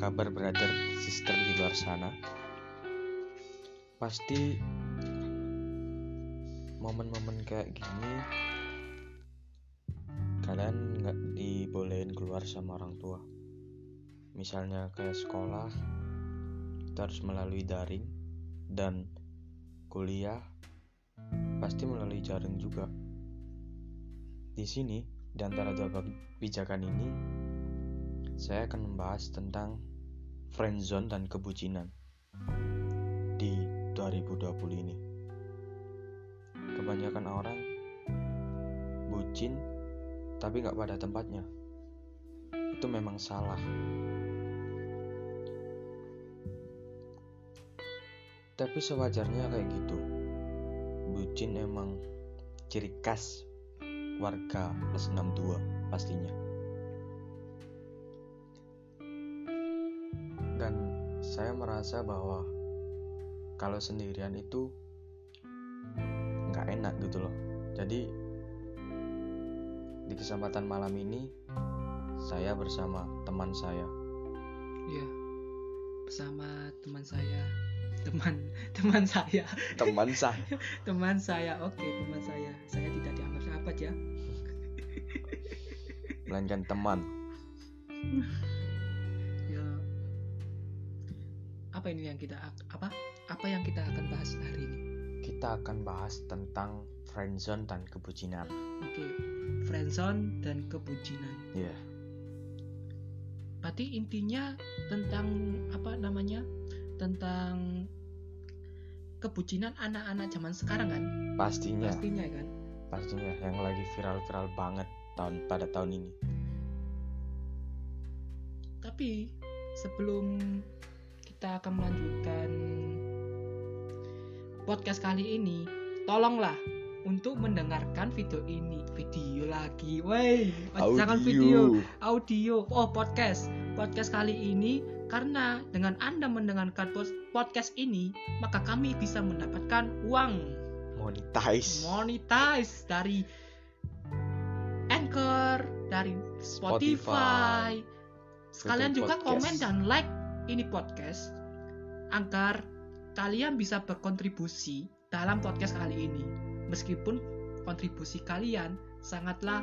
kabar brother sister di luar sana? Pasti momen-momen kayak gini kalian nggak dibolehin keluar sama orang tua. Misalnya kayak sekolah, kita harus melalui daring dan kuliah pasti melalui jaring juga. Di sini, di antara dua kebijakan ini, saya akan membahas tentang friendzone dan kebucinan di 2020 ini. Kebanyakan orang bucin tapi nggak pada tempatnya. Itu memang salah. Tapi sewajarnya kayak gitu. Bucin emang ciri khas warga plus 62 pastinya. Merasa bahwa kalau sendirian itu nggak enak gitu loh. Jadi di kesempatan malam ini saya bersama teman saya. Iya. Bersama teman saya. Teman teman saya. Teman saya. teman saya. Oke, teman saya. Saya tidak dianggap sahabat ya. Melainkan teman. Apa ini yang kita apa? Apa yang kita akan bahas hari ini? Kita akan bahas tentang friendzone dan kebucinan. Oke. Friendzone dan kebucinan. Iya. Berarti intinya tentang apa namanya? Tentang kebucinan anak-anak zaman sekarang kan? Pastinya. Pastinya kan. Pastinya yang lagi viral-viral banget tahun pada tahun ini. Tapi sebelum kita akan melanjutkan podcast kali ini, tolonglah untuk mendengarkan video ini, video lagi, woi, jangan video, audio, oh podcast, podcast kali ini karena dengan anda mendengarkan podcast ini maka kami bisa mendapatkan uang. Monetize. Monetize dari Anchor, dari Spotify. Spotify. Sekalian Google juga Podcast. komen dan like ini podcast agar kalian bisa berkontribusi dalam podcast kali ini. Meskipun kontribusi kalian sangatlah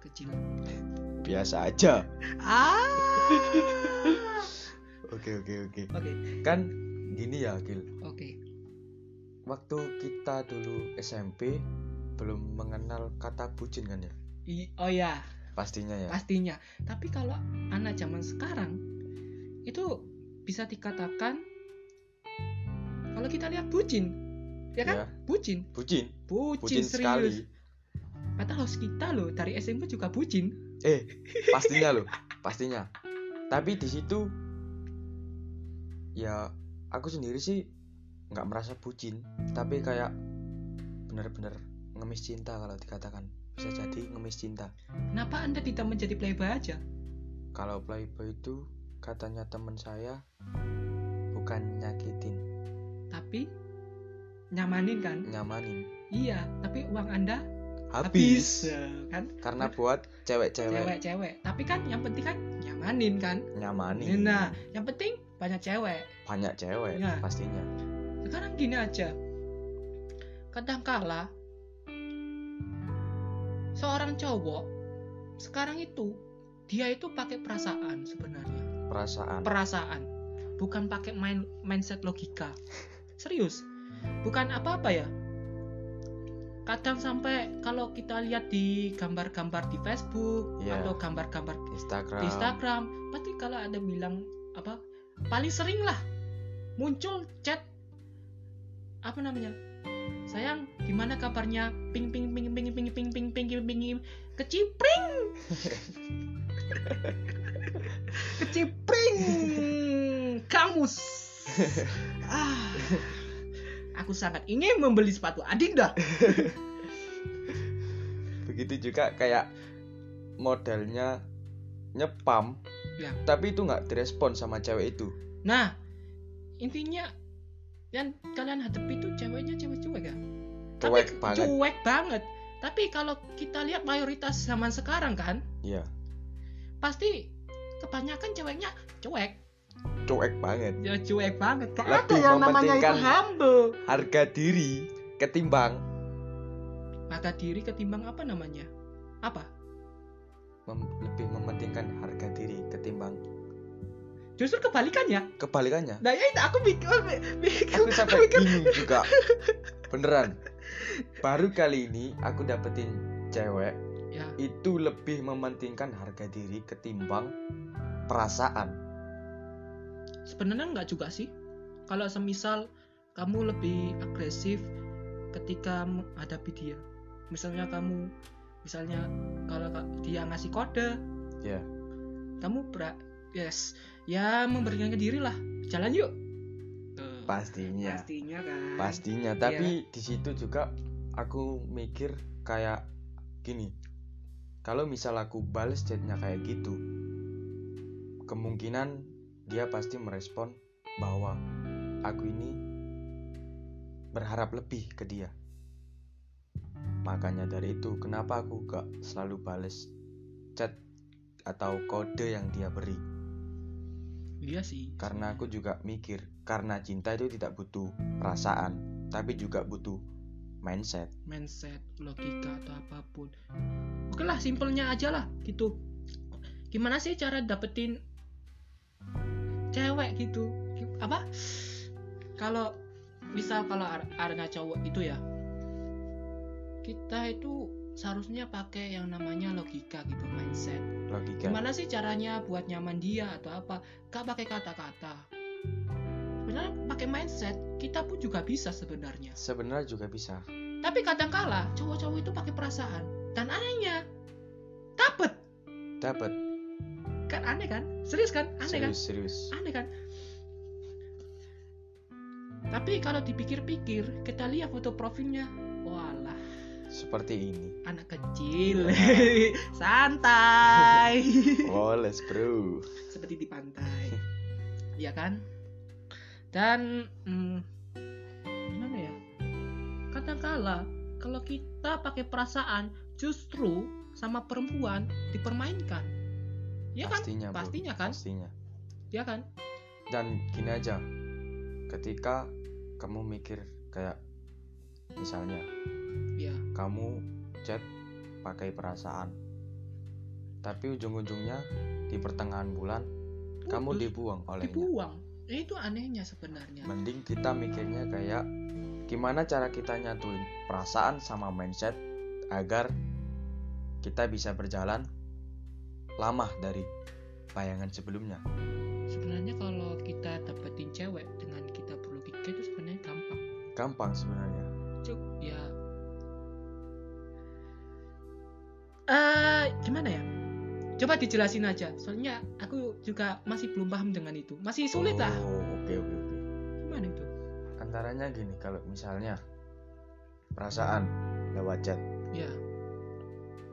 kecil. Biasa aja. Ah. Oke oke oke. Oke, Kan gini ya Gil. oke. Waktu kita dulu SMP belum mengenal kata bucin kan ya? I- Oh ya, Pastinya ya. pastinya. Tapi kalau anak zaman sekarang itu bisa dikatakan kalau kita lihat bucin, ya kan? Ya, Bucin, bucin. bucin, Bucin serius. sekali. Padahal kita loh dari SMP juga bucin. Eh, pastinya loh, pastinya. Tapi di situ ya aku sendiri sih nggak merasa bucin, tapi kayak bener-bener ngemis cinta kalau dikatakan. Bisa jadi ngemis cinta. Kenapa Anda tidak menjadi playboy aja? Kalau playboy itu katanya temen saya bukan nyakitin, Tapi nyamanin kan? nyamanin. Iya, tapi uang Anda Habis. Ya, kan? Karena buat cewek-cewek Cewek-cewek. Tapi kan yang penting kan nyamanin kan? nyamanin. Nah, yang penting banyak cewek. Banyak cewek Ya. pastinya. Sekarang gini aja. Kadangkala seorang cowok sekarang itu dia itu pakai perasaan sebenarnya. Perasaan. Perasaan. Bukan pakai main mindset logika. Serius. Bukan apa-apa ya. Kadang sampai kalau kita lihat di gambar-gambar di Facebook Iya. atau gambar-gambar Instagram. di Instagram pasti kalau ada bilang apa paling sering lah muncul chat apa namanya sayang gimana kabarnya ping ping ping ping ping ping ping ping ping ping kecipring kecipring kamus ah aku sangat ingin membeli sepatu Adidas Begitu juga kayak modelnya nyepam, Ya. tapi itu nggak direspon sama cewek itu. Nah, intinya yang kalian hadapi itu ceweknya cewek cuek ya. Cuek Tapi banget. Cuek banget. Tapi kalau kita lihat mayoritas zaman sekarang kan, Iya, pasti kebanyakan ceweknya cuek. Cuek banget. Ya cuek banget. Gak ada Lebih yang namanya itu? humble. harga diri ketimbang harga diri ketimbang apa namanya? Apa? Mem- lebih mementingkan harga diri ketimbang justru kebalikannya kebalikannya. Nah ya itu aku mikir aku sampai bingung juga. Beneran. Baru kali ini aku dapetin cewek ya. itu lebih mementingkan harga diri ketimbang perasaan. Sebenarnya nggak juga sih. Kalau semisal kamu lebih agresif ketika menghadapi dia. Misalnya kamu misalnya kalau ka- dia ngasih kode ya. kamu ber yes ya memberikan ke diri lah. Jalan yuk. Tuh, pastinya. Pastinya kan. Pastinya. Tapi di situ juga aku mikir kayak gini. Kalau misal aku bales chatnya kayak gitu kemungkinan dia pasti merespon bahwa aku ini berharap lebih ke dia. Makanya dari itu kenapa aku gak selalu bales chat atau kode yang dia beri? Iya sih. Karena aku juga mikir karena cinta itu tidak butuh perasaan tapi juga butuh mindset. Mindset logika atau apa pun. Oke lah simpelnya aja lah gitu. Gimana sih cara dapetin cewek gitu. Gi- apa? Kalau misal kalau ar- arena cowok itu ya kita itu seharusnya pakai yang namanya logika gitu mindset. Logika. Gimana sih caranya buat nyaman dia atau apa? Gak pakai kata-kata. Sebenarnya pakai mindset kita pun juga bisa sebenarnya. Sebenarnya juga bisa. Tapi kadang kala cowok-cowok itu pakai perasaan dan anehnya dapet dapat kan? Aneh kan? Serius kan? Aneh kan? Serius serius. Aneh kan? Tapi kalau dipikir-pikir kita lihat foto profilnya. Walah. Seperti ini. Anak kecil. Santai. Woles bro. Seperti di pantai. Ya kan? Dan hmm, gimana ya? Kadang kala kalau kita pakai perasaan justru sama perempuan dipermainkan ya kan? Pastinya bro. pastinya kan? Pastinya. Ya kan? Dan gini aja ketika kamu mikir kayak misalnya ya kamu chat pakai perasaan tapi ujung-ujungnya di pertengahan bulan kamu Putus, dibuang olehnya. Dibuang. Ya, itu anehnya sebenarnya. Mending kita mikirnya kayak gimana cara kita nyatuin perasaan sama mindset agar kita bisa berjalan lama dari bayangan sebelumnya. Sebenarnya kalau kita dapetin cewek dengan kita berlogika itu sebenarnya gampang. Gampang sebenarnya. Cuk, ya. Eh gimana ya? Coba dijelasin aja. Soalnya aku juga masih belum paham dengan itu. Masih sulit lah. Oh oke oke oke. Gimana itu? Antaranya gini kalau misalnya perasaan lewat chat. Ya.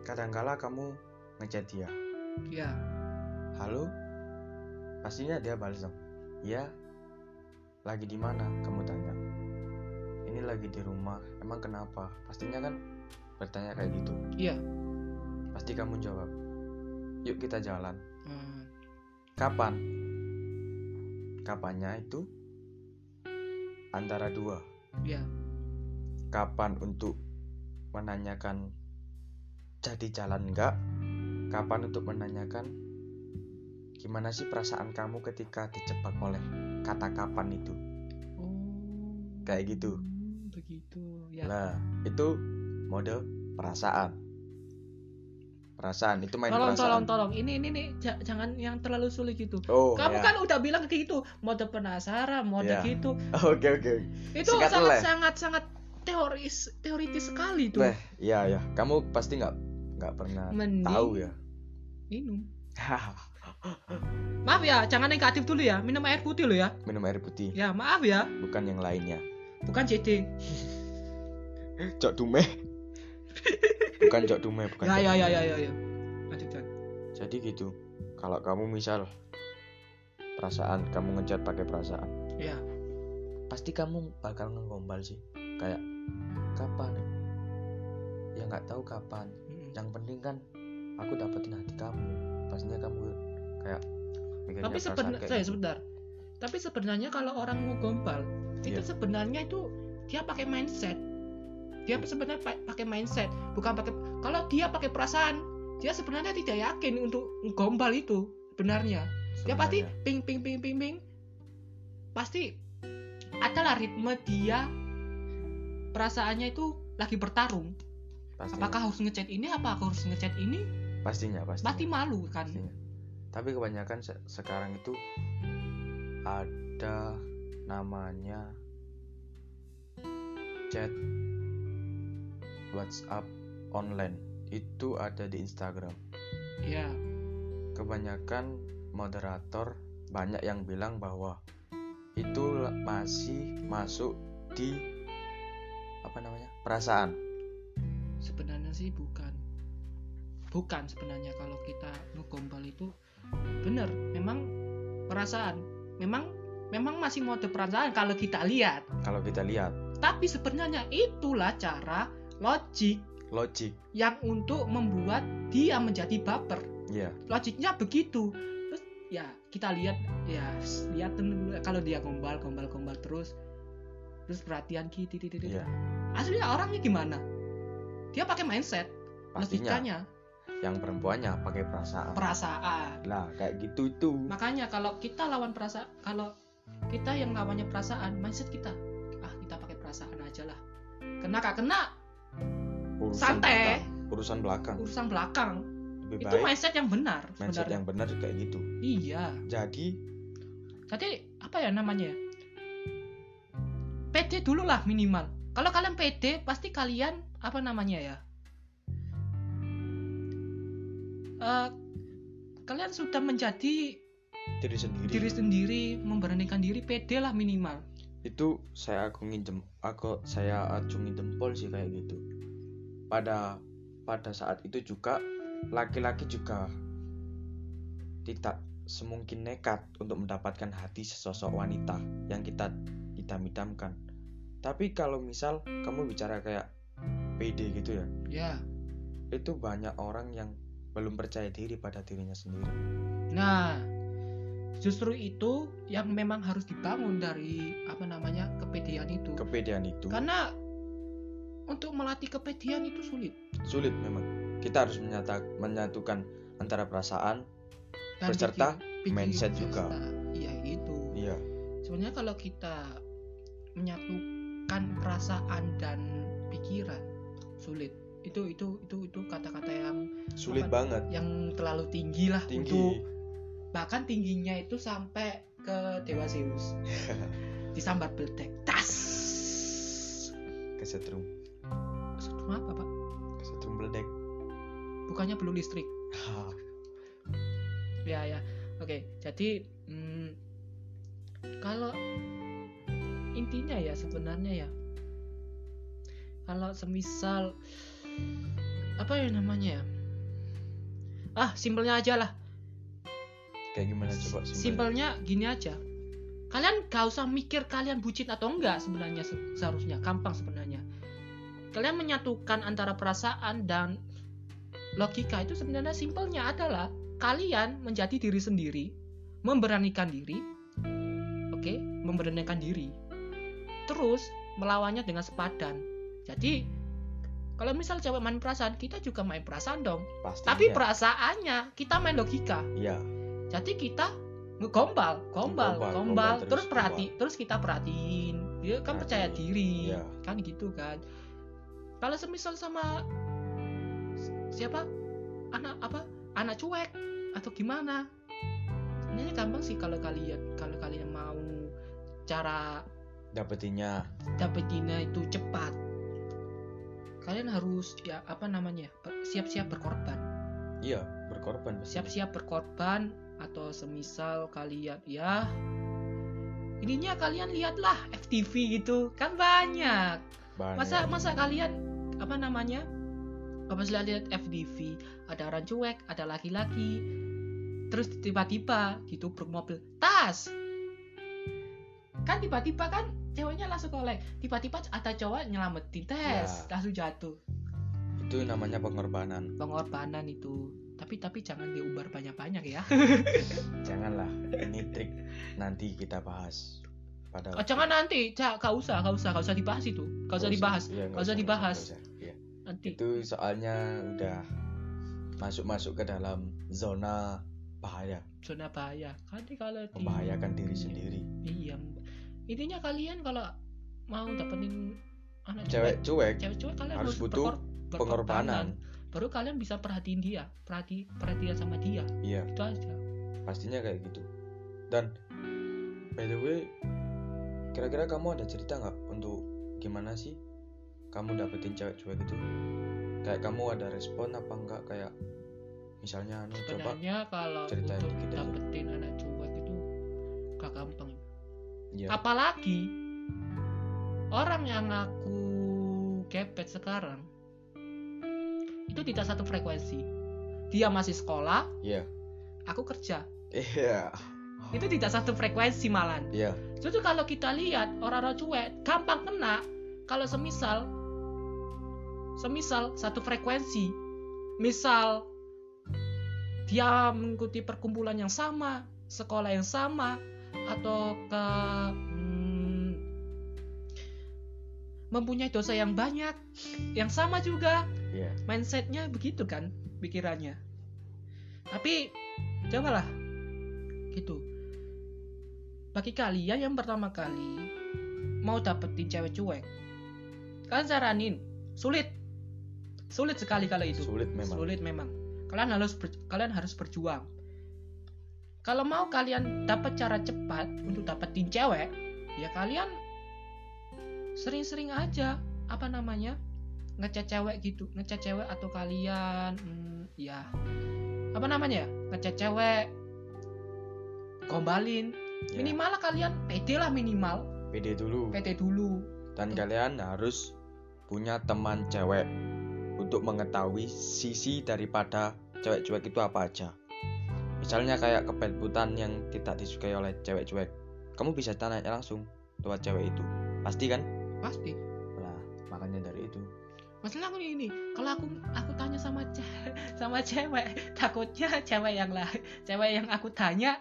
Kadangkala kamu ngechat dia ya halo? Pastinya dia balas dong. Ya lagi di mana? Kamu tanya. Ini lagi di rumah. Emang kenapa? Pastinya kan bertanya kayak gitu. Iya. Pasti kamu jawab. Yuk kita jalan. Hmm, kapan? Kapannya itu? Antara dua. Ya kapan untuk menanyakan jadi jalan enggak kapan untuk menanyakan gimana sih perasaan kamu ketika dijebak oleh kata kapan itu oh Kayak gitu. hmm, begitu ya Lah, itu mode perasaan. Perasaan itu main tolong tolong perasaan. tolong ini ini nih ja- jangan yang terlalu sulit gitu Oh, kamu ya. kan udah bilang kayak gitu mode penasaran mode Ya. gitu Oke, oke. oke. itu Sikat sangat leh. sangat sangat teoris teoritis sekali tuh Beh, iya ya. Kamu pasti nggak nggak pernah Mending tahu ya. Minum maaf ya jangan negatif dulu ya minum air putih lo ya Minum air putih, ya maaf ya bukan yang lainnya. bukan CD Cok dume. bukan cok dume, bukan. ya cok ya ya dume. ya ya ya lanjutkan Jadi gitu. Kalau kamu misal perasaan, kamu ngechat pakai perasaan, ya pasti kamu bakal ngegombal sih. Kayak kapan? Ya nggak tahu kapan. Yang penting kan aku dapetin hati kamu. Pastinya kamu kayak tapi sebenarnya saya gitu. sebentar. Tapi sebenarnya kalau orang mau gombal itu Iya. sebenarnya itu dia pakai mindset. Dia sebenarnya pa- pakai mindset bukan pakai kalau dia pakai perasaan dia sebenarnya tidak yakin untuk gombal itu sebenarnya. Dia pasti ping ping ping ping ping. Pasti adalah ritme dia perasaannya itu lagi bertarung. Pastinya, apakah harus ngechat ini apa aku harus ngechat ini pastinya pastinya. Pasti malu kan? Pastinya. tapi kebanyakan se- sekarang itu ada namanya chat WhatsApp online. Itu ada di Instagram. Ya kebanyakan moderator banyak yang bilang bahwa itu masih masuk di apa namanya perasaan. Sebenarnya sih bukan bukan sebenarnya kalau kita ngegombal itu. Bener memang perasaan. Memang memang masih mode perasaan kalau kita lihat. Kalau kita lihat. Tapi sebenarnya itulah cara logik. Logik. Yang untuk membuat dia menjadi baper. Ya logiknya begitu. Terus ya kita lihat ya lihat kalau dia gombal gombal gombal terus. Terus perhatian gitu gitu gitu. Iya. aslinya orangnya gimana? Dia pakai mindset pastinya. logikanya yang perempuannya pakai perasaan. Perasaan. Lah kayak gitu itu. Makanya kalau kita lawan perasaan kalau kita yang lawannya perasaan mindset kita ah kita pakai perasaan aja lah. Kena kak kena? Urusan santai. belakang, urusan belakang. Urusan belakang. Lebih itu baik mindset yang benar mindset sebenarnya. yang benar kayak gitu. Iya. Jadi jadi apa ya namanya? Ya? pede dulu lah minimal. Kalau kalian pede pasti kalian apa namanya ya Eh, kalian sudah menjadi diri sendiri. diri sendiri memberanikan diri pede lah minimal. Itu saya agungin jem aku saya acungi jempol sih kayak gitu. Pada pada saat itu juga laki-laki juga tidak semungkin nekat untuk mendapatkan hati sesosok wanita yang kita idam-idamkan. Tapi kalau misal kamu bicara kayak PD gitu ya ya. itu banyak orang yang belum percaya diri pada dirinya sendiri Nah, justru itu yang memang harus dibangun dari apa namanya kepedean itu. kepedean itu Karena untuk melatih kepedean itu sulit. sulit memang kita harus menyata, menyatukan antara perasaan Dan Beserta pikir- pikir- mindset juga. beserta- Iya itu. iya Sebenarnya kalau kita menyatukan perasaan dan pikiran sulit. Itu itu itu itu kata-kata yang sulit Apa? banget yang terlalu tinggi lah tinggi untuk bahkan tingginya itu sampai ke Dewa Zeus. Disambar beledek. Tas. kesetrum Setrum apa, Pak? kesetrum beledek bukannya perlu listrik ya ya oke jadi hmm, kalau intinya ya sebenarnya ya kalau semisal apa ya namanya ya? Ah simpelnya aja lah. Kayak gimana coba simpelnya? simpelnya gini aja. Kalian gak usah mikir kalian bucin atau enggak sebenarnya se- seharusnya. Gampang sebenarnya. Kalian menyatukan antara perasaan dan logika itu sebenarnya simpelnya adalah kalian menjadi diri sendiri memberanikan diri oke? Memberanikan diri. Terus melawannya dengan sepadan. Jadi kalau misal cewek main perasaan kita juga main perasaan dong. Pastinya. tapi perasaannya kita main logika. Iya. Jadi kita ngegombal gombal Gombal, gombal, gombal, terus, terus perhati terus kita perhatiin. Dia kan percaya Perhatiin, diri iya. kan gitu kan. Kalau semisal sama siapa? Anak apa? Anak cuek atau gimana? Sebenarnya gampang sih kalau kalian kalau kalian mau cara dapetinnya dapetinnya itu cepat kalian harus ya apa namanya ber- siap-siap berkorban. Iya berkorban siap-siap berkorban atau semisal kalian ya ininya kalian lihatlah FTV gitu kan banyak. Banyak. masa masa kalian apa namanya apa sih lihat FTV ada orang cuek ada laki-laki terus tiba-tiba gitu mobil tas. Kan tiba-tiba kan ceweknya langsung kolek tiba-tiba ada cowok nyelamatin tes Ya. langsung jatuh. Itu namanya pengorbanan. Pengorbanan itu. Tapi tapi jangan diumbar banyak-banyak ya. Janganlah, ini trik nanti kita bahas pada oh, jangan nanti. Cak gak usah gak usah gak usah dibahas itu. Gak usah dibahas. Iya, Nggak usah dibahas. usah, iya. nanti. Itu soalnya udah masuk-masuk ke dalam zona bahaya, zona bahaya. Nanti kalau di membahayakan diri sendiri. iya intinya kalian kalau mau dapetin anak Cewek cuek cewek cewek kalian harus butuh berkor- pengorbanan. baru kalian bisa perhatiin dia perhati perhatian sama dia Iya, itu aja pastinya kayak gitu. Dan by the way, kira-kira kamu ada cerita nggak untuk gimana sih kamu dapetin cewek cuek itu? Kayak kamu ada respon apa enggak kayak misalnya anu coba kalau ceritain untuk dikit aja. dapetin anak cuek ya apalagi orang yang aku kepet sekarang itu tidak satu frekuensi dia masih sekolah Iya. aku kerja Iya. itu tidak satu frekuensi malan Iya. Jadi kalau kita lihat orang-orang cuek gampang kena kalau semisal semisal satu frekuensi misal dia mengikuti perkumpulan yang sama sekolah yang sama atau ke hmm, mempunyai dosa yang banyak yang sama juga? Iya. mindsetnya begitu kan pikirannya. Tapi cobalah. Gitu. Bagi kalian yang pertama kali mau dapetin cewek cuek kalian saranin sulit. Sulit sekali kalau itu. Sulit memang. sulit memang. Kalian harus ber- kalian harus berjuang kalau mau kalian dapat cara cepat untuk dapetin cewek ya kalian sering-sering aja apa namanya ngechat cewek gitu ngechat cewek atau kalian hmm, ya apa namanya ya? ngechat cewek gombalin Ya, minimal kalian pede lah minimal pede dulu. pede dulu Dan Tuh. kalian harus punya teman cewek untuk mengetahui sisi daripada cewek cuek itu apa aja. Misalnya kayak kepelputan yang tidak disukai oleh cewek cuek. Kamu bisa tanya langsung lewat cewek itu. Pasti kan? pasti Nah, makanya dari itu. masalah aku ini kalau aku aku tanya sama ce- sama cewek takutnya cewek yang lah cewek yang aku tanya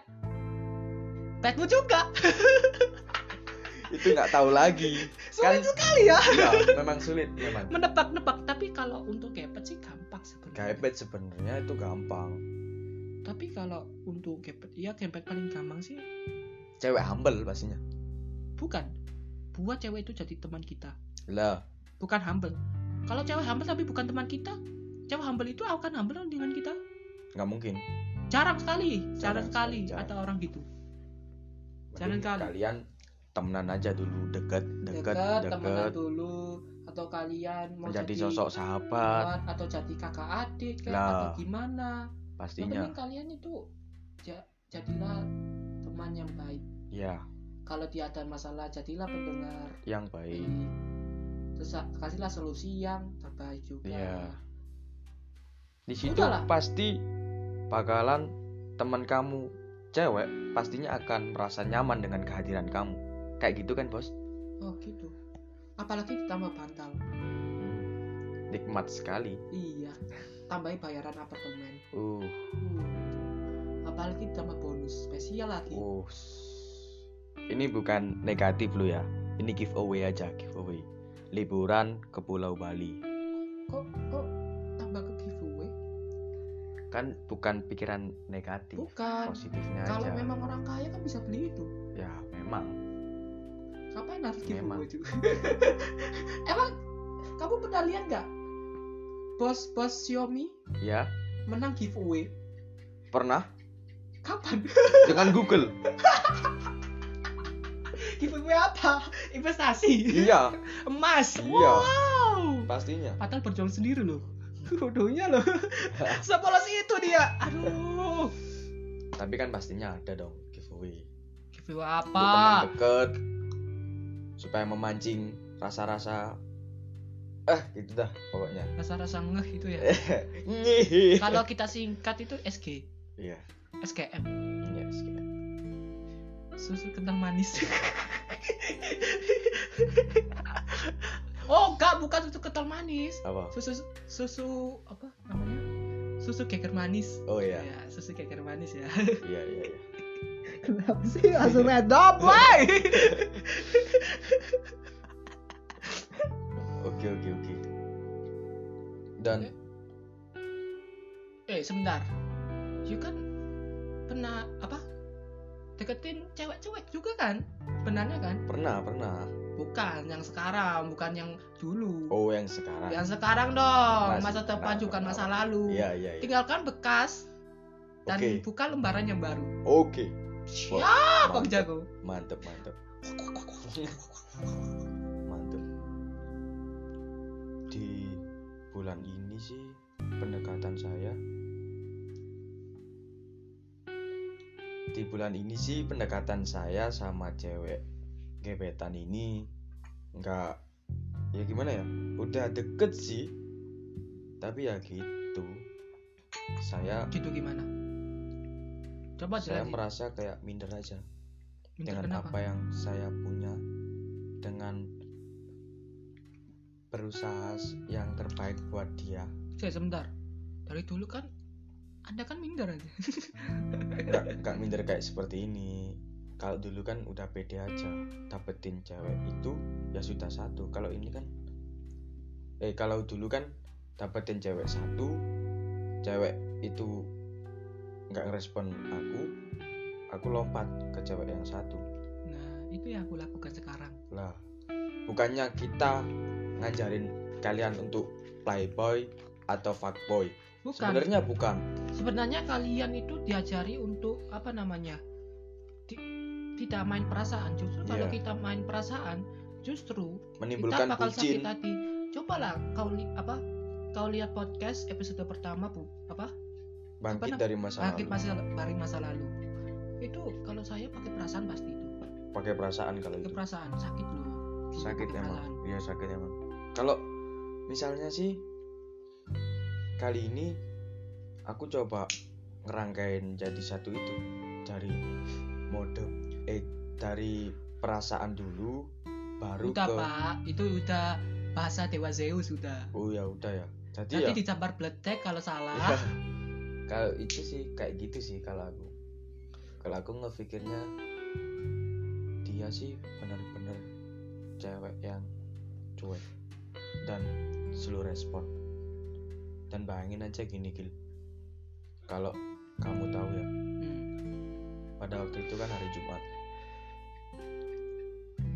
petmu juga Itu nggak tahu lagi. sulit Kan- sekali ya Iya, memang sulit memang. menebak-nebak tapi kalau untuk kepet sih gampang sebenarnya Kepet sebenarnya itu gampang. Tapi kalau untuk kepet ya kepet paling gampang sih Cewek humble pastinya. bukan buat cewek itu jadi teman kita Lah, bukan humble kalau cewek humble tapi bukan teman kita cewek humble itu akan humble dengan kita nggak mungkin. jarang sekali jarang, Jarang sekali sekali, jarang. ada orang gitu Jangan Mending kali. Kalian temenan aja dulu, deket, deket, deket. temenan dulu atau kalian mau menjadi jadi sosok sahabat atau jadi kakak adik Lah, atau gimana pastinya. penting kalian itu ja- jadilah teman yang baik. Ya kalau dia ada masalah jadilah pendengar. Yang baik. Terus kasihlah solusi yang terbaik juga. Iya. di situ Udahlah. pasti bakalan teman kamu cewek pastinya akan merasa nyaman dengan kehadiran kamu. Kayak gitu kan bos? Oh gitu. Apalagi ditambah bantal. Nikmat sekali. Iya tambahin bayaran apartemen. Uh. Uh, apalagi ditambah bonus spesial lagi. Uh ini bukan negatif lo ya. Ini giveaway aja giveaway. Liburan ke Pulau Bali. Kok kok tambah ke giveaway? Kan bukan pikiran negatif bukan. positifnya kalau aja. memang orang kaya kan bisa beli itu. Ya memang. Ngapain harus Memang. giveaway juga? Emang kamu pernah lihat nggak bos bos Xiaomi ya. menang giveaway. Pernah? Kapan? Dengan Google. Giveaway apa? Investasi. Iya. Emas. Iya. wow. Pastinya. Padahal berjuang sendiri loh. Bodohnya loh. Sepolos itu dia. Aduh. Tapi kan pastinya ada dong giveaway. Giveaway Untuk apa teman deket supaya memancing rasa-rasa eh gitu dah pokoknya. Rasa-rasa ngeh itu ya. Kalau kita singkat itu SG iya. SKM iya sih. susu kental manis. Oh enggak bukan susu kental manis. Apa? Susu susu apa namanya? Susu geger manis. Oh iya. Ya susu geger manis ya. Iya iya iya. Kenapa sih langsung random boy oke oke oke. Dan eh sebentar. You kan pernah apa? Deketin cewek-cewek juga kan? Benarnya kan? Pernah pernah. Bukan yang sekarang bukan yang dulu. Oh yang sekarang. Yang sekarang dong masa depan juga masa lalu. Iya iya iya. Tinggalkan bekas dan Oke. buka lembaran yang baru. Oke. Siap bang mantep. jago? Mantep mantep mantep bulan ini sih pendekatan saya. Di bulan ini sih pendekatan saya sama cewek gebetan ini nggak ya gimana ya udah deket sih. Tapi ya gitu. Saya gitu gimana? Coba saya jelasin. merasa kayak minder aja Minder dengan kenapa? apa yang saya punya dengan berusaha yang terbaik buat dia. Saya sebentar. Dari dulu kan anda kan minder aja. Nggak nggak minder kayak seperti ini. Kalau dulu kan udah pede aja dapetin cewek itu ya sudah satu. Kalau ini kan eh kalau dulu kan dapetin cewek satu cewek itu nggak ngerespon aku aku lompat ke cewek yang satu. Nah itu yang aku lakukan sekarang. Lah bukannya kita ngajarin kalian untuk playboy atau fuckboy? Bukan. Sebenarnya bukan. Sebenarnya kalian itu diajari untuk apa namanya Ti- tidak main perasaan. Justru kalau Iya. kita main perasaan justru menimbulkan kita bakal sakit bucin. hati. Cobalah kau li apa kau lihat podcast episode pertama bu. Apa? Bangkit nam- dari masa bangkit lalu masa dari masa lalu. Itu kalau saya pakai perasaan pasti itu. Pakai perasaan kalau pakai itu. perasaan. Sakit loh. Sakit Pakai emang. iya sakit emang kalau misalnya sih kali ini aku coba ngerangkain jadi satu itu dari mode eh dari perasaan dulu baru udah ke pak. Itu udah bahasa dewa Zeus sudah oh ya udah ya. Jadi nanti ya. dicampur bledek kalau salah. Iya. kalau itu sih kayak gitu sih kalau aku. Kalau aku ngefikirnya dia sih bener-bener cewek yang cuek dan slow respon. Dan bayangin aja gini Gil. Kalau kamu tahu ya Hmm. pada waktu itu kan hari Jumat.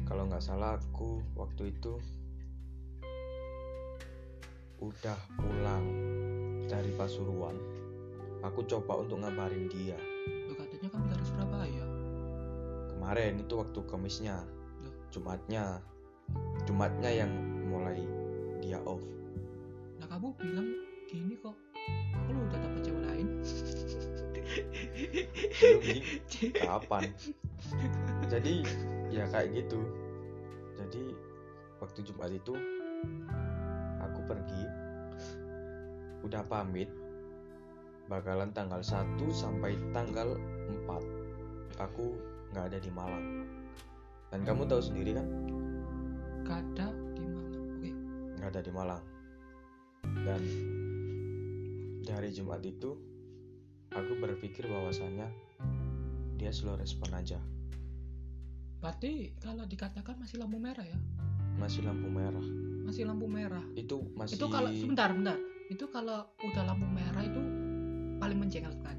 Kalau nggak salah aku waktu itu udah pulang dari Pasuruan. Aku coba untuk ngabarin dia. Loh, katanya kamu dari Surabaya. Kemarin itu waktu Kamisnya Loh. Jumatnya. Jumatnya yang mulai dia off nah kamu bilang gini kok aku lu cewek lain. Kapan? Jadi ya kayak gitu. Jadi waktu Jumat itu aku pergi. Udah pamit bakalan tanggal 1 sampai tanggal 4 aku nggak ada di Malang. Dan kamu tahu sendiri kan? Gak ada di Malang. Dan di hari Jumat itu aku berpikir bahwasannya dia slow respon aja. Berarti kalau dikatakan masih lampu merah ya? Masih lampu merah. Masih lampu merah? Itu masih itu kalau sebentar bentar itu kalau udah lampu merah itu paling menjengkelkan.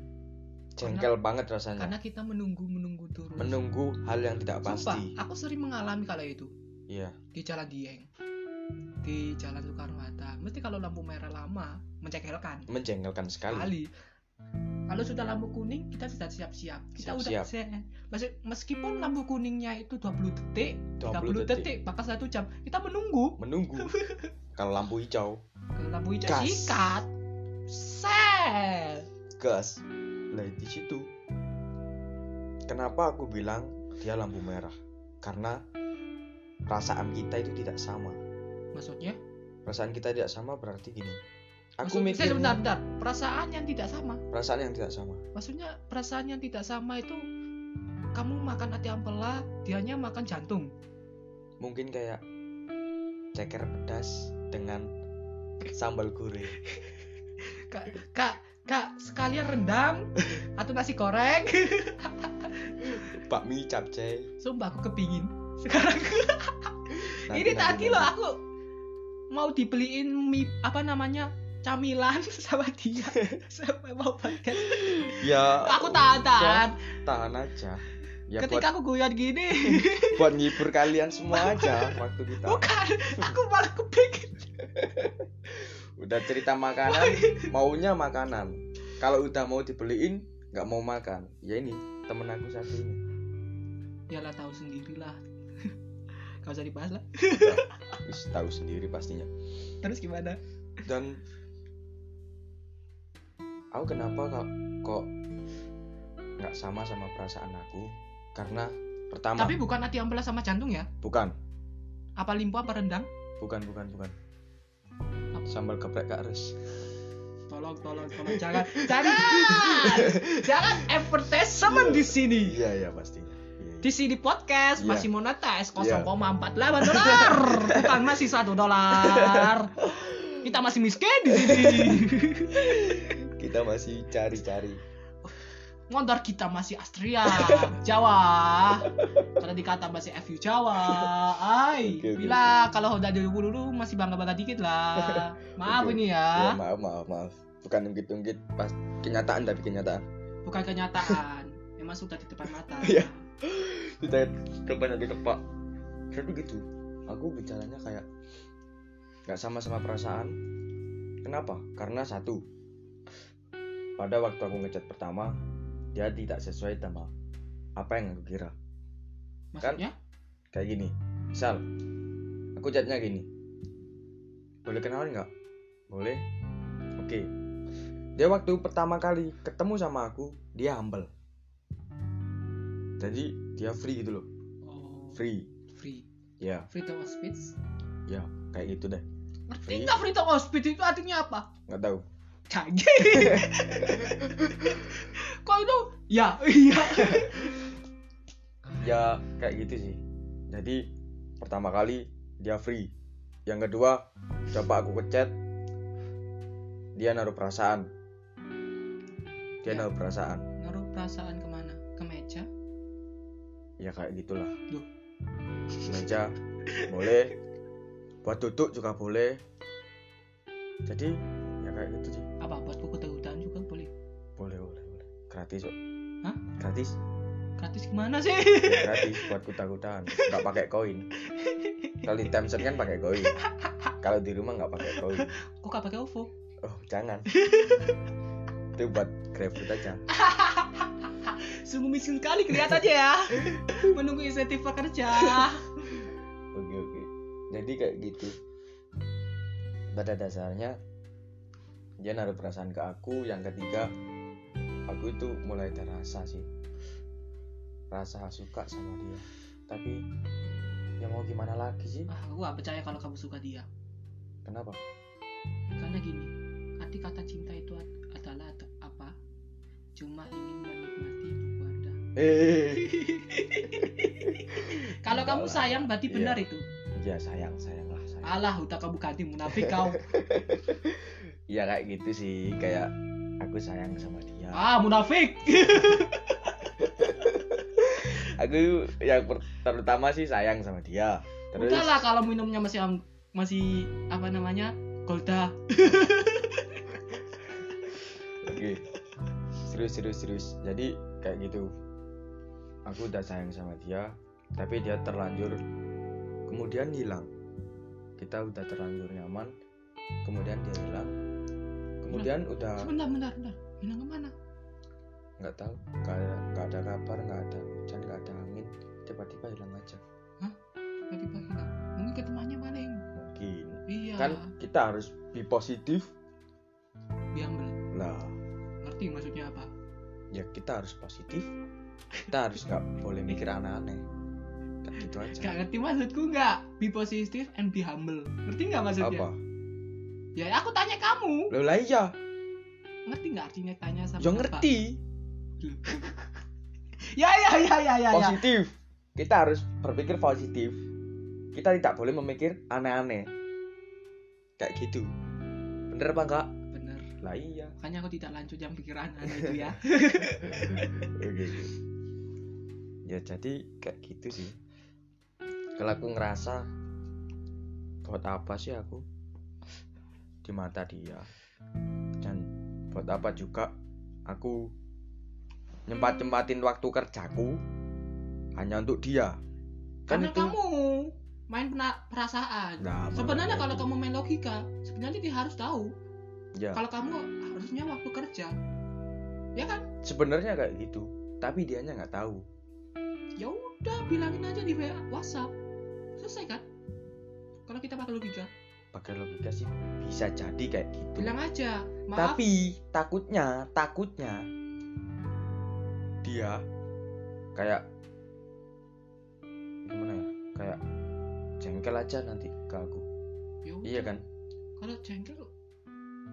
Jengkel banget rasanya. karena kita menunggu menunggu terus. Menunggu hal yang tidak Sumpah, pasti. aku sering mengalami kalau itu. Iya. Di Jalan Dieng di Jalan Soekarno Hatta mesti kalau lampu merah lama menjengkelkan. Menjengkelkan sekali. Sekali. Kalau sudah lampu kuning kita sudah siap-siap. Kita udah Siap-siap. se- mes- meskipun lampu kuningnya itu 20 detik 30 20 detik, detik. bahkan satu jam kita menunggu. Menunggu. Kalau lampu hijau. Kalau lampu hijau Gas. sikat. Set. Gas. Lah di situ. Kenapa aku bilang dia lampu merah? Karena perasaan kita itu tidak sama maksudnya? Perasaan kita tidak sama berarti gini. Maksud- aku saya mikir sebentar, bentar. perasaan yang tidak sama. Perasaan yang tidak sama. Maksudnya perasaan yang tidak sama itu kamu makan ati ampela dianya makan jantung. Mungkin kayak ceker pedas dengan sambal goreng kak kak kak sekalian rendang atau nasi goreng? Bakmi capcay. Sumpah aku kepingin sekarang. Nanti- ini nanti- tadi loh aku mau dibeliin mie apa namanya camilan sama dia sampai mau podcast ya aku tahan tahan. Tahan aja. Ya buat, ketika aku guyon gini. buat ngibur kalian semua aja waktu kita. Bukan aku malah kepingin udah cerita makanan maunya makanan. Kalau udah mau dibeliin nggak mau makan. Ya ini temen aku satu ini ya lah tahu sendirilah gak usah dibahas lah. Wis tahu sendiri pastinya. Terus gimana? Dan aku kenapa kok kok nggak sama sama perasaan aku? Karena pertama tapi bukan hati ambelas sama jantung ya? Bukan. Apa limpo apa rendang? Bukan bukan bukan. Sambal geprek kak Res. Tolong tolong tolong. Jangan jangan. Jangan advertisement di sini. Iya iya pastinya. Di sini podcast Iya. masih monetis Iya. 0,48 dolar. Bukan masih satu dolar. Kita masih miskin di sini. Kita masih cari-cari. Motor kita masih Astria Jawa. Karena dikata masih FU Jawa. Ay oke, bila kalau udah dulu dulu masih bangga bangga dikit lah. Maaf Oke. ini ya. Ya maaf maaf maaf. Bukan ungkit-ungkit pas kenyataan tapi kenyataan. Bukan kenyataan. Memang sudah di depan mata. Iya. Kita depan di tepak. Jadi gitu aku bicaranya kayak nggak sama sama perasaan. Kenapa? Karena satu pada waktu aku ngechat pertama dia tidak sesuai sama apa yang aku kira. Maksudnya? Kayak gini misal aku chatnya gini. Boleh kenalan nggak? Boleh? Oke. Dia waktu pertama kali ketemu sama aku dia humble jadi dia free gitu loh. Oh, free. Free. Ya. Free to speech ya kayak gitu deh. Ngerti nggak free to speech itu artinya apa? Nggak tahu. Canggih. Kok itu? Ya, iya. ya kayak gitu sih. Jadi pertama kali dia free. Yang kedua coba aku ngechat. Dia naruh perasaan. Dia Ya. naruh perasaan. Naruh perasaan? Ke? Ya kayak gitulah. Meja boleh. Buat duduk juga boleh. Jadi ya kayak gitu sih. Apa buat kuku hutan juga boleh? boleh boleh boleh. Gratis kok Hah? gratis. Gratis gimana sih? Ya, gratis buat kuda-kudaan nggak pakai koin. Kalau di Tencent kan pakai koin. Kalau di rumah nggak pakai koin. Kok gak pakai OVO? oh jangan. Itu buat GrabFood aja Sungguh miskin kali kelihatannya ya. Menunggu insentif pekerja. oke oke jadi kayak gitu pada dasarnya dia naruh perasaan ke aku yang ketiga aku itu mulai ada rasa sih rasa suka sama dia tapi ya mau gimana lagi sih Ah, aku gak percaya kalau kamu suka dia. kenapa Karena gini, arti kata cinta itu ad- adalah ad- apa? Cuma ingin. Eh Kalau kamu lah. sayang berarti Iya. benar itu. ya sayang sayang lah sayang Alah, udah kamu ganti munafik kau. ya kayak gitu sih kayak aku sayang sama dia Ah, munafik. aku yang terutama sih sayang sama dia terus Udahlah kalau minumnya masih masih apa namanya? Golda. oke serius serius serius jadi kayak gitu aku udah sayang sama dia tapi dia terlanjur kemudian hilang kita udah terlanjur nyaman kemudian dia hilang kemudian udah Sebentar, bentar, bentar. Hilang ke mana? nggak tahu nggak ada kabar nggak ada hujan nggak ada angin tiba-tiba hilang aja Tiba-tiba hilang. Mungkin ketemuannya paling. mungkin Iya. kan kita harus be positif Biambel. lah Ngerti maksudnya apa? ya kita harus positif kita harus nggak boleh mikir aneh-aneh kan gitu aja Gak ngerti maksudku nggak? Be positive and be humble. Ngerti nggak maksudnya? apa Ya aku tanya kamu. lo lah iya Ngerti nggak artinya tanya sama apa? ngerti Ya ya ya ya ya. ya. positif kita harus berpikir positif kita tidak boleh memikir aneh-aneh kayak gitu bener apa enggak Bener. lah iya makanya aku tidak lanjut yang pikiran aneh itu ya oke. Ya jadi kayak gitu sih. Kalau aku ngerasa buat apa sih aku? Di mata dia. Dan buat apa juga aku nyempat nyempatin waktu kerjaku hanya untuk dia. Kan karena itu kamu main perasaan. Nah, sebenarnya kalau itu. kamu main logika sebenarnya dia harus tahu ya. kalau kamu harusnya waktu kerja. Ya kan? Sebenarnya kayak gitu tapi dianya nggak tahu ya udah bilangin aja di WA WhatsApp. Selesai kan? Kalau kita pakai logika. Pakai logika sih bisa jadi kayak gitu. Bilang aja maaf. Tapi takutnya takutnya dia kayak gimana ya? Kayak jengkel aja nanti ke aku. Ya udah. iya kan? Kalau jengkel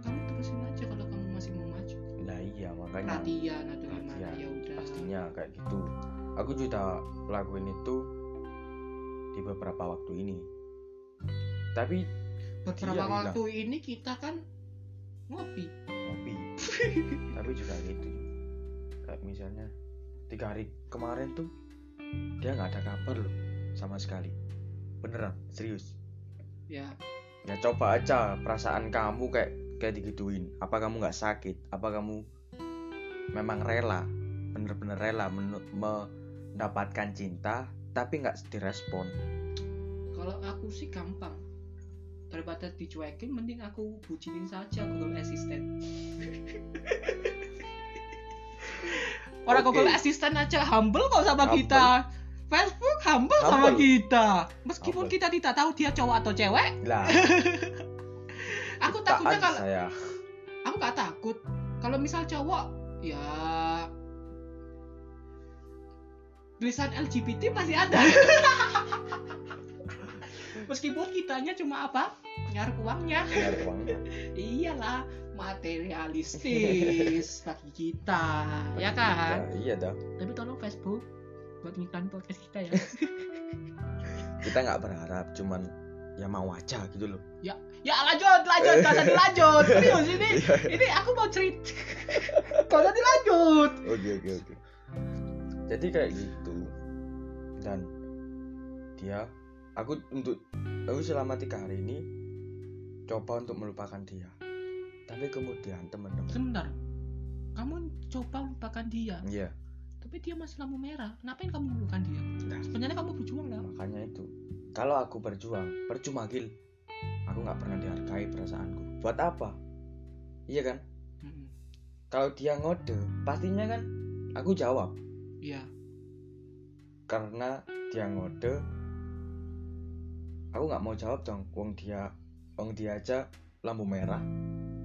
kamu terusin aja kalau kamu masih mau maju. Lah iya makanya. Perhatian atau gimana? Ya udah. Pastinya kayak gitu aku juga lakuin itu di beberapa waktu ini. Tapi beberapa Dia bilang. waktu ini kita kan ngopi. Ngopi. Tapi juga gitu. Kayak misalnya tiga hari kemarin tuh dia nggak ada kabar loh sama sekali. Beneran serius. Ya. Ya coba aja perasaan kamu kayak kayak digituin. Apa kamu nggak sakit? Apa kamu memang rela? Bener-bener rela menu- mendapatkan cinta tapi nggak direspon. Kalau aku sih gampang. Daripada dicuekin mending aku bucinin saja Google Assistant. Orang Oke. Google Assistant aja humble kok sama Humble. kita. Facebook humble, sama Humble. kita. Meskipun Humble. kita tidak tahu dia cowok atau cewek. Lah. Aku takutnya kalau saya. Aku gak takut. Kalau misal cowok ya tulisan LGBT masih ada. Meskipun kitanya cuma apa? Nyari uangnya. Iyalah materialistis bagi kita ya kan? Ya, iya dah tapi tolong Facebook buat ngiklan podcast kita ya. Kita nggak berharap cuman ya mau aja gitu loh. Ya lanjut lanjut. Gak usah dilanjut. Serius ini ini aku mau cerita. Gak usah dilanjut. Oke oke oke. Jadi kayak gitu dan dia aku untuk aku selama tiga hari ini coba untuk melupakan dia. Tapi kemudian teman-teman sebentar. Kamu coba lupakan dia? Iya. Tapi dia masih lampu merah. Ngapain kamu melupakan dia? Nah. sebenarnya kamu berjuang lah makanya itu. Kalau aku berjuang percuma gil. Aku nggak pernah dihargai perasaanku. Buat apa? Iya kan? Mm-mm. kalau dia ngode pastinya kan aku jawab. Iya karena dia ngode. Aku nggak mau jawab dong wong dia wong dia aja lampu merah.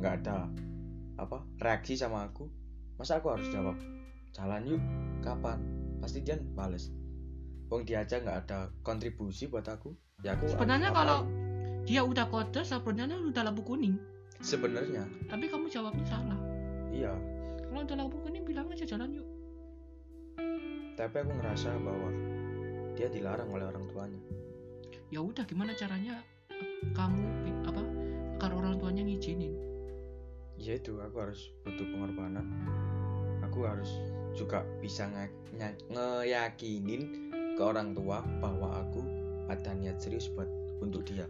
Nggak ada apa reaksi sama aku. Masa aku harus jawab? Jalan yuk kapan? Pasti dia bales. Wong dia aja nggak ada kontribusi buat aku. Ya aku Sebenarnya kalau- dia udah kode sebenarnya udah lampu kuning sebenarnya. Tapi kamu jawabnya salah. Iya. Kalau udah lampu kuning bilang aja jalan yuk tapi aku ngerasa bahwa dia dilarang oleh orang tuanya. Ya udah gimana caranya eh, kamu apa agar orang tuanya ngizinin ya itu aku harus butuh pengorbanan. Aku harus juga bisa ngeyakinin ke orang tua bahwa aku ada niat serius buat untuk dia.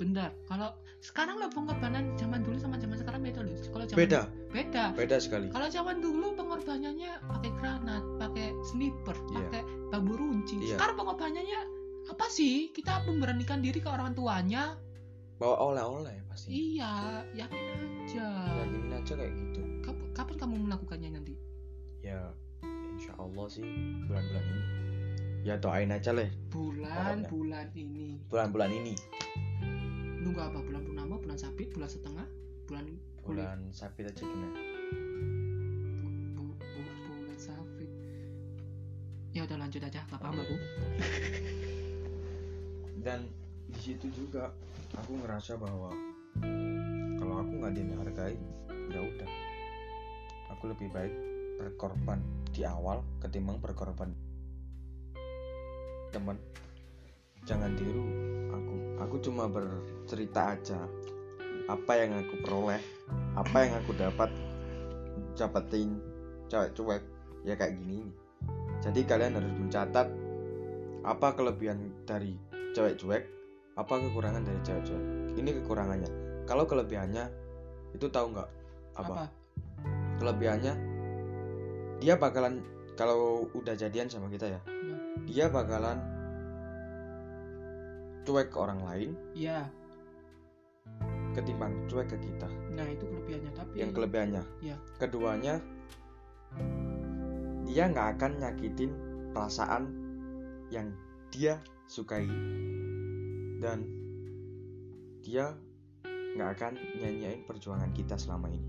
Benar kalau sekarang lo pengorbanan zaman dulu sama zaman sekarang beda loh. Kalau zaman beda. Beda. Beda sekali. Kalau zaman dulu pengorbanannya pakai granat pakai sniper Iya. pakai bambu runcing. Iya. sekarang pengorbanannya apa sih? Kita memberanikan diri ke orang tuanya. Bawa oleh-oleh pasti. Iya yakin aja. Yakinin aja kayak gitu. Kap- kapan kamu melakukannya nanti? Ya insya Allah sih bulan-bulan ini. Ya doain aja lah. Bulan Pokoknya. bulan ini. Bulan-bulan ini. Nunggu apa? Bulan purnama bulan sabit bulan setengah? Bulan bulan sabit aja gimana ya udah lanjut aja. Gak paham aku. Dan di situ juga aku ngerasa bahwa kalau aku nggak dihargai ya udah. Aku lebih baik berkorban di awal ketimbang berkorban. Teman jangan tiru aku. Aku cuma bercerita aja apa yang aku peroleh apa yang aku dapat dapetin cewek cuek ya kayak gini jadi kalian harus mencatat apa kelebihan dari cewek cuek apa kekurangan dari cewek cuek. Ini kekurangannya. Kalau kelebihannya itu tahu nggak? Apa? apa? Kelebihannya dia bakalan kalau udah jadian sama kita ya Ya. dia bakalan cuek ke orang lain iya. ketimbang cuek ke kita. Nah itu kelebihannya tapi yang kelebihannya. Ya. keduanya dia nggak akan nyakitin perasaan yang dia sukai. Dan dia nggak akan nyanyain perjuangan kita selama ini.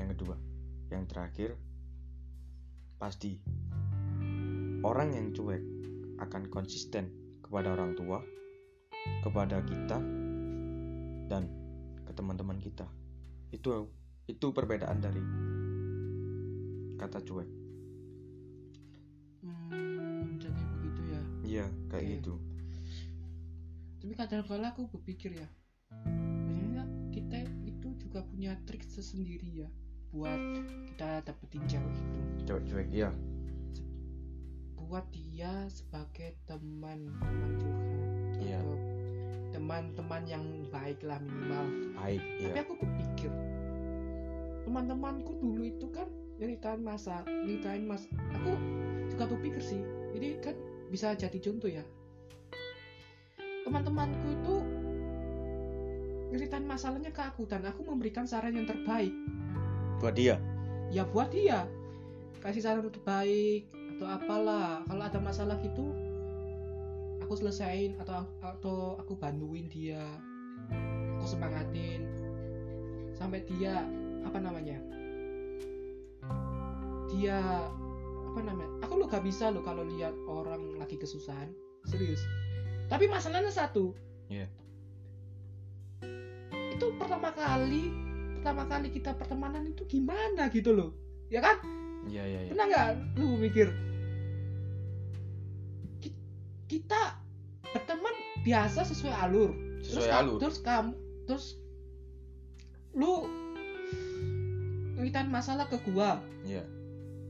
Yang kedua. Yang terakhir pasti orang yang cuek akan konsisten kepada orang tua kepada kita dan ke teman-teman kita. Itu itu perbedaan dari kata cuek hmm, jadi begitu ya. Iya kayak Oke. gitu. Tapi kadang kala aku berpikir ya sebenarnya kita itu juga punya trik tersendiri ya buat kita dapetin cewek itu. Cuek iya. Buat dia sebagai teman teman curhat Iya. atau teman-teman yang baik lah minimal. Baik tapi iya aku berpikir teman-temanku dulu itu kan nyeritain masa nyeritain mas aku juga berpikir sih. Ini kan bisa jadi contoh ya. Teman-temanku itu nyeritain masalahnya ke aku dan aku memberikan saran yang terbaik. Buat dia? Ya buat dia. Kasih saran yang terbaik atau apalah. Kalau ada masalah gitu aku selesain atau atau aku bantuin dia. Aku semangatin. Sampai dia apa namanya? Dia apa namanya aku lo gak bisa lo kalau lihat orang lagi kesusahan serius. Tapi masalahnya satu. Iya. itu pertama kali pertama kali kita pertemanan itu gimana gitu loh ya kan? Iya iya iya. Pernah nggak lu mikir? Ki- kita berteman biasa sesuai alur. Terus sesuai ka- alur. terus kamu terus lu nyeritain masalah ke gua. Iya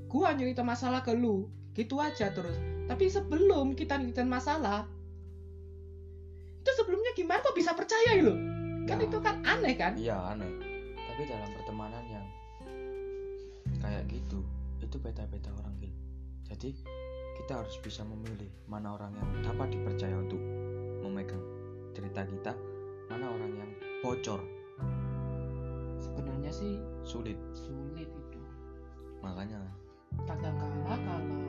gua nyerita masalah ke lu. Gitu aja terus. Tapi sebelum kita nyeritain masalah itu sebelumnya gimana kok bisa percaya lo kan Nah. itu kan aneh kan? Iya aneh. Tapi dalam pertemanan yang kayak gitu itu beda-beda orang Gil. jadi kita harus bisa memilih mana orang yang dapat dipercaya untuk memegang cerita kita mana orang yang bocor. Sebenarnya sih sulit. sulit itu. Makanya kadang-kala kalau mem-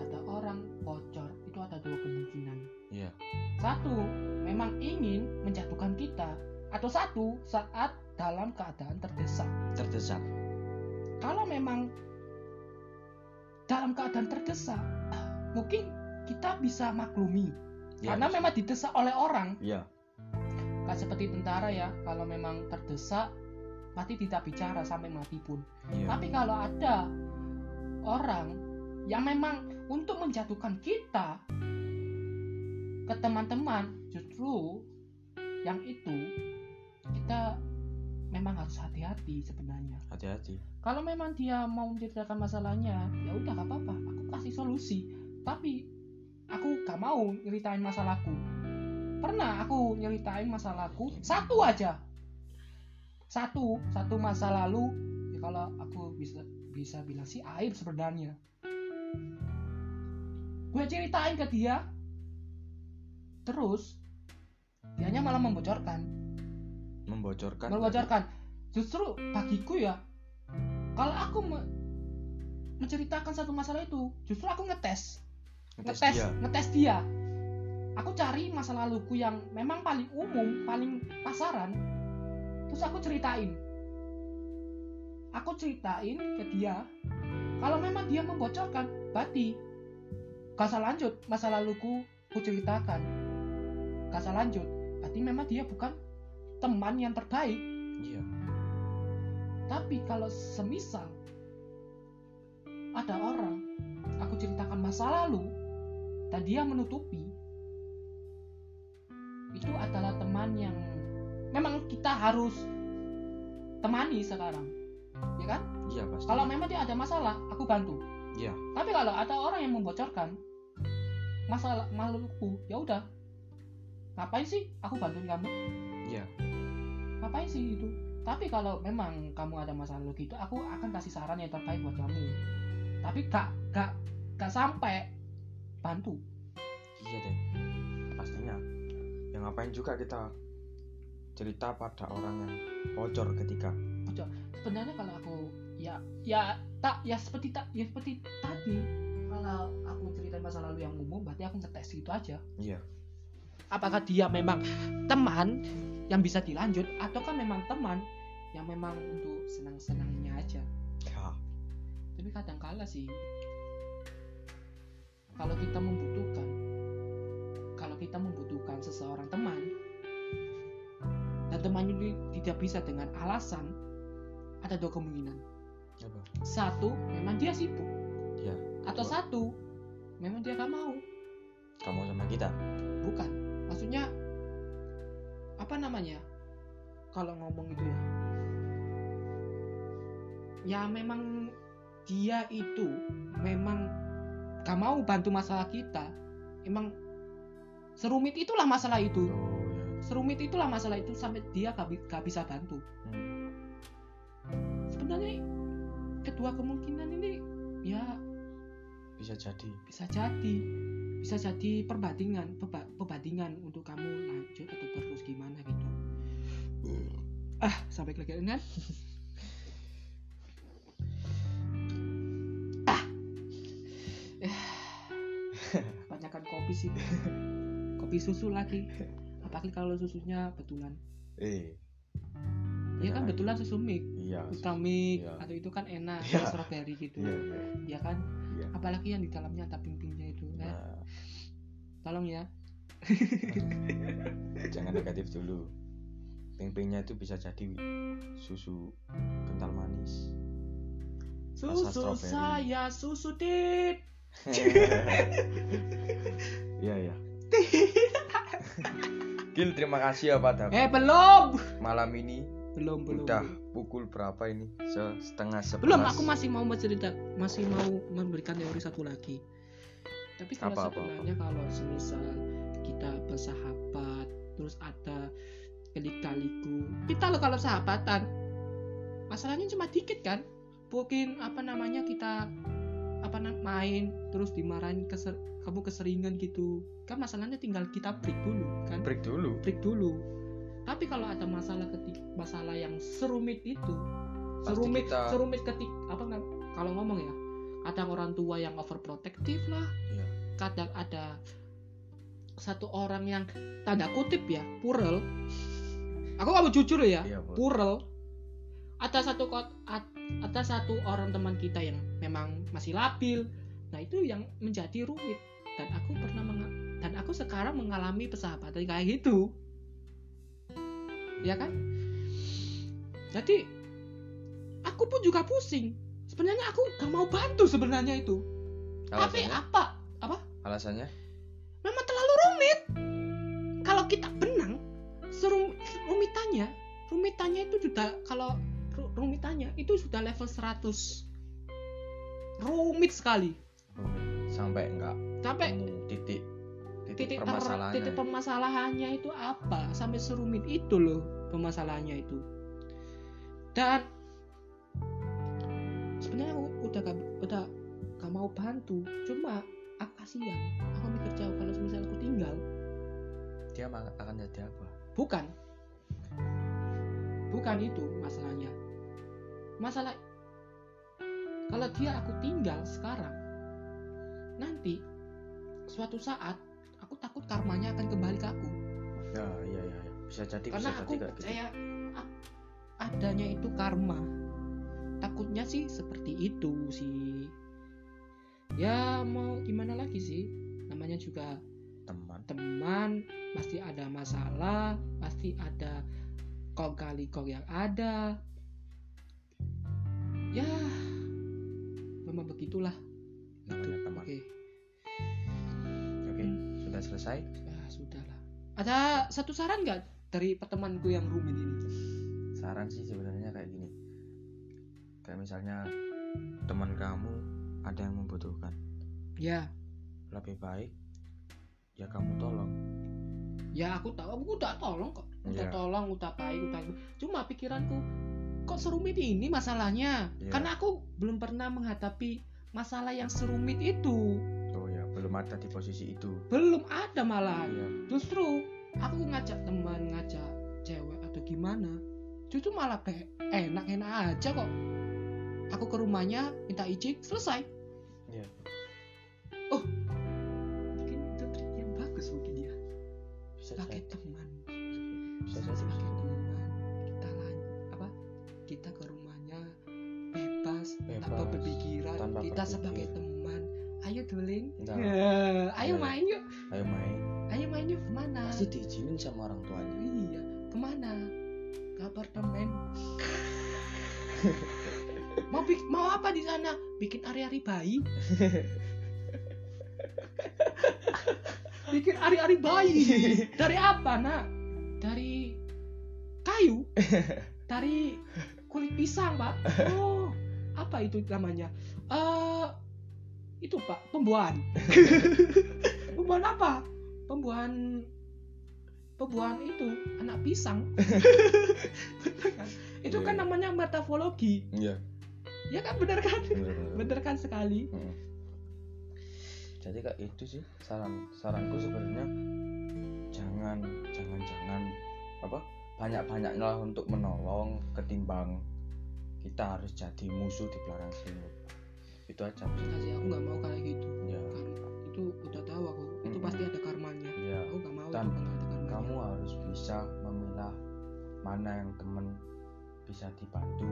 ada orang bocor itu ada dua kemungkinan. Iya. Satu memang ingin menjatuhkan kita. Atau satu saat dalam keadaan terdesak. Terdesak. Kalau memang dalam keadaan terdesak mungkin kita bisa maklumi. Iya, karena bisa. memang didesak oleh orang. Iya. Kan seperti tentara ya kalau memang terdesak pasti tidak bicara sampai mati pun. Iya. Tapi kalau ada orang yang memang untuk menjatuhkan kita ke teman-teman, justru yang itu kita memang harus hati-hati sebenarnya. hati-hati Kalau memang dia mau menceritakan masalahnya, ya udah gak apa-apa, aku kasih solusi. Tapi aku gak mau nyeritain masalahku. Pernah aku nyeritain masalahku satu aja. Satu, satu masa lalu ya kalau aku bisa bisa bilang sih aib sebenarnya. Gue ceritain ke dia. Terus dianya malah membocorkan. Membocorkan? Membocorkan. Justru bagiku ya kalau aku me- menceritakan satu masalah itu justru aku ngetes. Ngetes ngetes dia. ngetes dia. Aku cari masa laluku yang memang paling umum paling pasaran. Terus aku ceritain aku ceritain ke dia. Kalau memang dia membocorkan berarti usah lanjut masa laluku ku ceritakan. Usah lanjut berarti memang dia bukan teman yang terbaik. Iya. Tapi kalau semisal ada orang aku ceritakan masa lalu dan dia menutupi itu adalah teman yang memang kita harus temani sekarang ya kan? Iya pasti. Kalau memang dia ada masalah aku bantu. Iya. Tapi kalau ada orang yang membocorkan masalah maluku ya udah. Ngapain sih aku bantuin kamu? Iya. Ngapain sih itu? Tapi kalau memang kamu ada masalah gitu aku akan kasih saran yang terbaik buat kamu. Tapi gak gak gak sampai bantu. Iya deh. Pastinya. Yang ngapain juga kita cerita pada orang yang bocor ketika sebenarnya kalau aku ya ya tak ya seperti tak ya seperti tadi. Kalau aku ceritain masa lalu yang umum berarti aku ngetes gitu aja. Iya. Apakah dia memang teman yang bisa dilanjut ataukah memang teman yang memang untuk senang-senangnya aja? Ya. Tapi kadang kala sih kalau kita membutuhkan kalau kita membutuhkan seseorang teman dan teman ini tidak bisa dengan alasan ada dua kemungkinan. Apa? Satu memang dia sibuk. Iya atau Dua. satu memang dia gak mau. Kamu sama kita? Bukan. Maksudnya apa namanya? Kalau ngomong itu ya. Ya memang dia itu memang gak mau bantu masalah kita. Emang serumit itulah masalah itu. Oh ya. Serumit itulah masalah itu sampai dia gak, gak bisa bantu. Hmm. Sebenarnya kedua kemungkinan ini ya bisa jadi. bisa jadi bisa jadi perbandingan peba- perbandingan untuk kamu lanjut atau terus gimana gitu. Ah sampai kelegean kan ah. Eh, banyakkan kopi sih. Kopi susu lagi. Apalagi kalau susunya betulan. Eh. Ya kan betulan susu mix iya. Ultramix Iya. atau itu kan enak kayak strawberry gitu. Iya iya. Ya kan? Iya. apalagi yang di dalamnya ada ping-pingnya itu nah, nah. Tolong ya. Jangan negatif dulu. Ping-pingnya itu bisa jadi susu kental manis. Susu saya susu tit. Iya iya. Gil terima kasih ya pada eh belum. Malam ini belum belum udah pukul berapa ini? Se- setengah sebelas. Belum aku masih mau bercerita masih mau memberikan teori satu lagi. Tapi kalau Apa, apa, sebenarnya kalau semisal kita bersahabat terus ada kelik-kaliku kita loh kalau sahabatan masalahnya cuma dikit kan? Mungkin apa namanya kita apa main terus dimarahin keser kamu keseringan gitu. Kan masalahnya tinggal kita break dulu kan? Break dulu. Break dulu tapi kalau ada masalah ketik masalah yang serumit itu Pasti serumit kita- serumit ketik apa nggak kalau ngomong ya kadang orang tua yang overprotective lah. Iya. kadang ada satu orang yang tanda kutip ya purel aku mau jujur ya Bu. purel ada satu kot ada satu orang teman kita yang memang masih labil. Nah itu yang menjadi rumit. Dan aku pernah menga- dan aku sekarang mengalami persahabatan kayak gitu ya kan? Jadi aku pun juga pusing. Sebenarnya aku gak mau bantu sebenarnya itu. Tapi alasannya? apa? Apa? Alasannya? Memang terlalu rumit. Kalau kita benang serum rumitannya rumitannya itu sudah kalau ru- rumitannya itu sudah level 100 rumit sekali. Rumit. sampai enggak sampai titik titik, permasalahannya. titik permasalahannya itu apa? Sampai serumit itu loh permasalahannya itu. Dan sebenarnya aku udah gak, udah gak mau bantu cuma aku kasihan. Aku mikir jauh kalau misalnya aku tinggal. Dia akan jadi apa? Bukan. Bukan itu masalahnya. Masalah kalau dia aku tinggal sekarang nanti suatu saat takut karmanya akan kembali ke aku. Ya iya iya iya. bisa jadi karena bisa aku jadi kayak gitu. percaya a- adanya itu karma. Takutnya sih seperti itu sih. Ya mau gimana lagi sih? Namanya juga teman. teman pasti ada masalah pasti ada kok kali kok yang ada. Ya memang begitulah. Namanya teman oke. oke sudah selesai? Ya sudahlah ada satu saran nggak dari pertemananku yang rumit ini? Saran sih sebenarnya kayak gini. Kayak misalnya teman kamu ada yang membutuhkan. Ya. Lebih baik ya kamu tolong. Ya aku tahu. Aku udah tolong kok. Udah Iya. tolong udah baik udah cuma pikiranku kok serumit ini masalahnya? Iya. karena aku belum pernah menghadapi masalah yang serumit itu. ya belum ada di posisi itu. Belum ada malah. Iya. Justru aku ngajak teman ngajak cewek atau gimana justru malah kayak enak-enak aja kok. Aku ke rumahnya minta izin selesai. Iya. Mungkin itu trik yang bagus mungkin ya. Bisa sebagai jadi. teman. Bisa sebagai teman. Kita lan apa? Kita ke rumahnya bebas, tanpa Bebas, berpikiran. Tanpa kita berpikir. sebagai teman ayo duling Nah. Ayo main yuk. Ayo main. Ayo main yuk ke mana? Pasti diizinin sama orang tuanya. Iya ke mana? Ke apartemen mau bik- mau apa di sana? Bikin ari-ari bayi. Bikin ari-ari bayi. Dari apa nak? Dari kayu? Dari kulit pisang pak. Oh apa itu namanya? Eh itu pak. Pembuahan. Pembuahan apa? Pembuahan pembuahan itu anak pisang. Kan? itu kan Iya. namanya metafologi. Iya. Ya kan? Benar kan? Benar kan sekali. Mm. jadi kayak itu sih saran saranku sebenarnya jangan jangan jangan apa banyak banyaknya untuk menolong ketimbang kita harus jadi musuh di belakang sini itu aja. Kasih aku nggak mau kayak gitu. Ya. Karena itu udah tahu aku. Itu Mm-mm. pasti ada karmanya. Ya. Aku nggak mau Dan itu ada karmanya. kamu harus bisa memilah mana yang temen bisa dibantu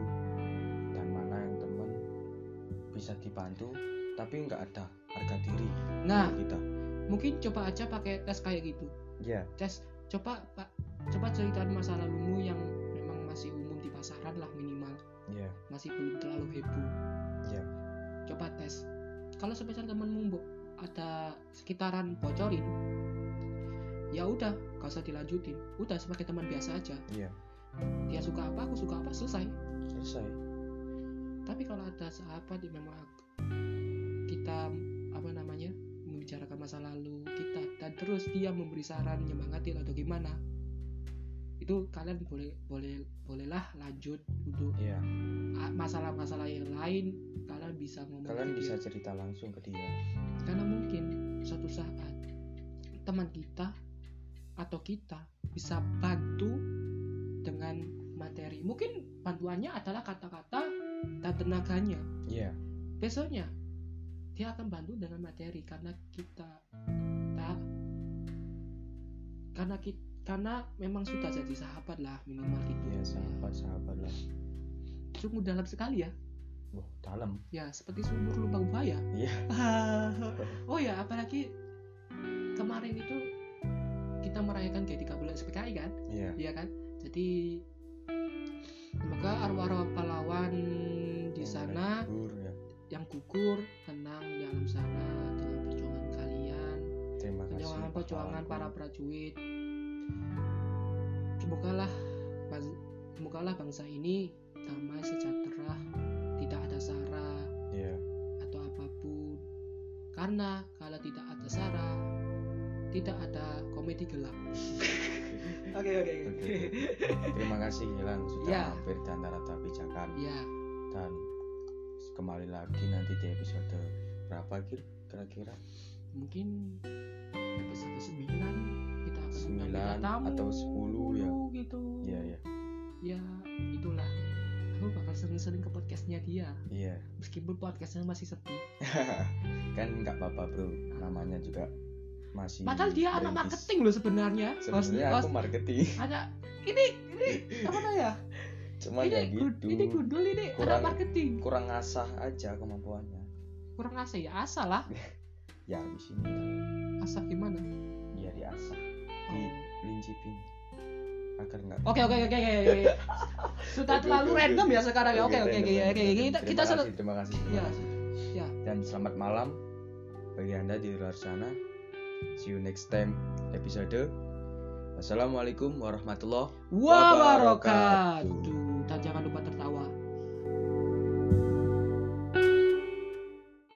dan mana yang temen bisa dibantu tapi nggak ada harga diri nah kita. mungkin coba aja pakai tes kayak gitu. Ya. Tes coba pak coba ceritain masa lalumu yang memang masih umum di pasaran lah minimal. Ya. Masih belum terlalu heboh coba tes. Kalau semisal temenmu Mbok, ada sekitaran bocorin ya udah gak usah dilanjutin. Udah sebagai teman biasa aja. Iya. dia suka apa aku suka apa selesai. Selesai. Tapi kalau ada sahabat yang memang kita apa namanya membicarakan masa lalu kita dan terus dia memberi saran menyemangatin atau gimana itu kalian boleh boleh bolehlah lanjut untuk ya ah, masalah-masalah yang lain kalian bisa ngomong kalian ke bisa dia. cerita langsung ke dia. Karena mungkin suatu saat teman kita atau kita bisa bantu dengan materi. Mungkin bantuannya adalah kata-kata dan tenaganya. Iya. Besoknya dia akan bantu dengan materi karena kita tak karena kita karena memang sudah jadi sahabat lah minimal gitu. Iya sahabat sahabat lah. Sungguh dalam sekali ya wah dalam. Ya seperti sumur lubang buaya. Iya. Oh ya apalagi kemarin itu kita merayakan G13 SPKI kan? Iya. Iya kan? Jadi semoga arwah-arwah pahlawan di Yang sana gugur, ya. yang gugur tenang di alam sana dengan perjuangan kalian. Terima kasih perjuangan perjuangan para prajurit. Semogalah bang- semogalah bangsa ini damai sejahtera sara iya. atau apa pun. Karena kalau tidak ada sara tidak ada komedi gelap. Oke oke Oke. terima kasih Gilang sudah Ya. mampir di antara tabijakan. Ya. Dan kembali lagi nanti di episode berapa Gil kira-kira? Mungkin episode 9 kita akan undang 9 bintang tamu atau 10 ya. gitu. Iya iya. Ya itulah aku bakal sering-sering ke podcastnya dia. Iya. Meskipun podcastnya masih sepi. Kan nggak apa-apa bro. Namanya juga masih padahal dia anak marketing loh sebenarnya. Sebenarnya aku marketing. Ada ini ini apa namanya cuman ini ya gitu. ini gundul ini anak Kurang- marketing. kurang ngasah aja kemampuannya. Kurang asal ya asal lah. Ya di sini. Asal gimana? Ya diasah di lincipin agar nggak Oke oke oke oke oke. Sudah terlalu random ya sekarang ya. Oke oke oke oke. Kita Terima kita sel- kasih, terima kasih terima Ya. kasih Ya. dan selamat malam bagi anda di luar sana see you next time episode Wassalamualaikum warahmatullahi wabarakatuh dan jangan